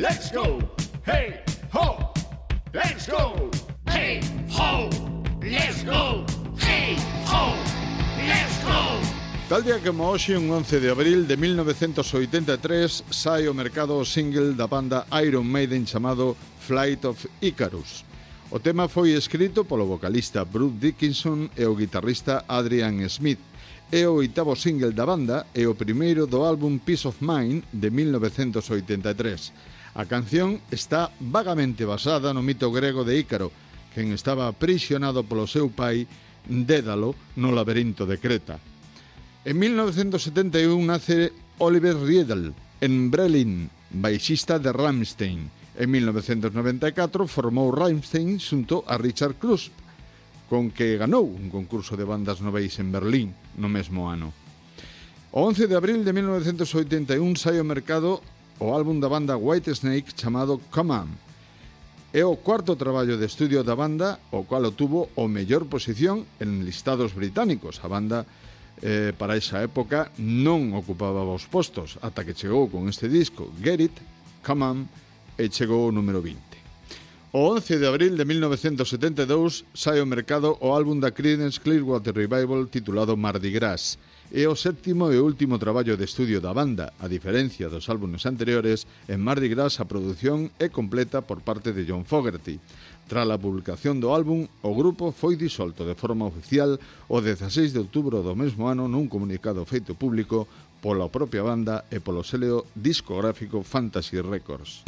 Let's go. Hey, ho. Let's go. Hey, ho. Let's go. Hey, ho. Let's go. Tal día como hoxe, un 11 de abril de 1983, sai o mercado o single da banda Iron Maiden chamado Flight of Icarus. O tema foi escrito polo vocalista Bruce Dickinson e o guitarrista Adrian Smith. É o oitavo single da banda e o primeiro do álbum Peace of Mind de 1983. A canción está vagamente basada no mito grego de Ícaro, quen estaba aprisionado polo seu pai Dédalo no laberinto de Creta. En 1971 nace Oliver Riedel en Brelin, baixista de Rammstein. En 1994 formou Rammstein xunto a Richard Krusp, con que ganou un concurso de bandas noveis en Berlín no mesmo ano. O 11 de abril de 1981 sai ao mercado o álbum da banda White Snake chamado Come On. É o cuarto traballo de estudio da banda, o cual obtuvo o mellor posición en listados británicos. A banda eh, para esa época non ocupaba os postos ata que chegou con este disco Get It, Come On e chegou o número 20. O 11 de abril de 1972 sai ao mercado o álbum da Creedence Clearwater Revival titulado Mardi Gras. É o séptimo e último traballo de estudio da banda. A diferencia dos álbumes anteriores, en Mardi Gras a produción é completa por parte de John Fogerty. Tras a publicación do álbum, o grupo foi disolto de forma oficial o 16 de outubro do mesmo ano nun comunicado feito público pola propia banda e polo seleo discográfico Fantasy Records.